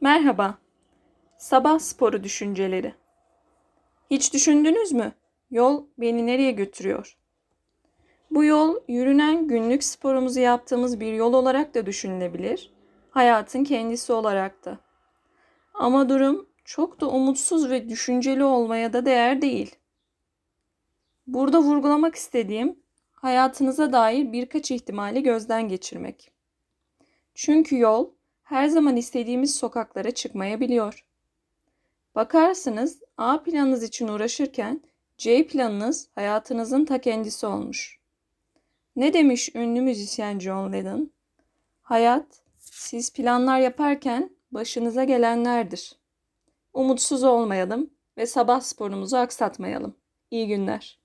Merhaba. Sabah sporu düşünceleri. Hiç düşündünüz mü? Yol beni nereye götürüyor? Bu yol yürünen günlük sporumuzu yaptığımız bir yol olarak da düşünülebilir. Hayatın kendisi olarak da. Ama durum çok da umutsuz ve düşünceli olmaya da değer değil. Burada vurgulamak istediğim hayatınıza dair birkaç ihtimali gözden geçirmek. Çünkü yol her zaman istediğimiz sokaklara çıkmayabiliyor. Bakarsınız A planınız için uğraşırken C planınız hayatınızın ta kendisi olmuş. Ne demiş ünlü müzisyen John Lennon? Hayat siz planlar yaparken başınıza gelenlerdir. Umutsuz olmayalım ve sabah sporumuzu aksatmayalım. İyi günler.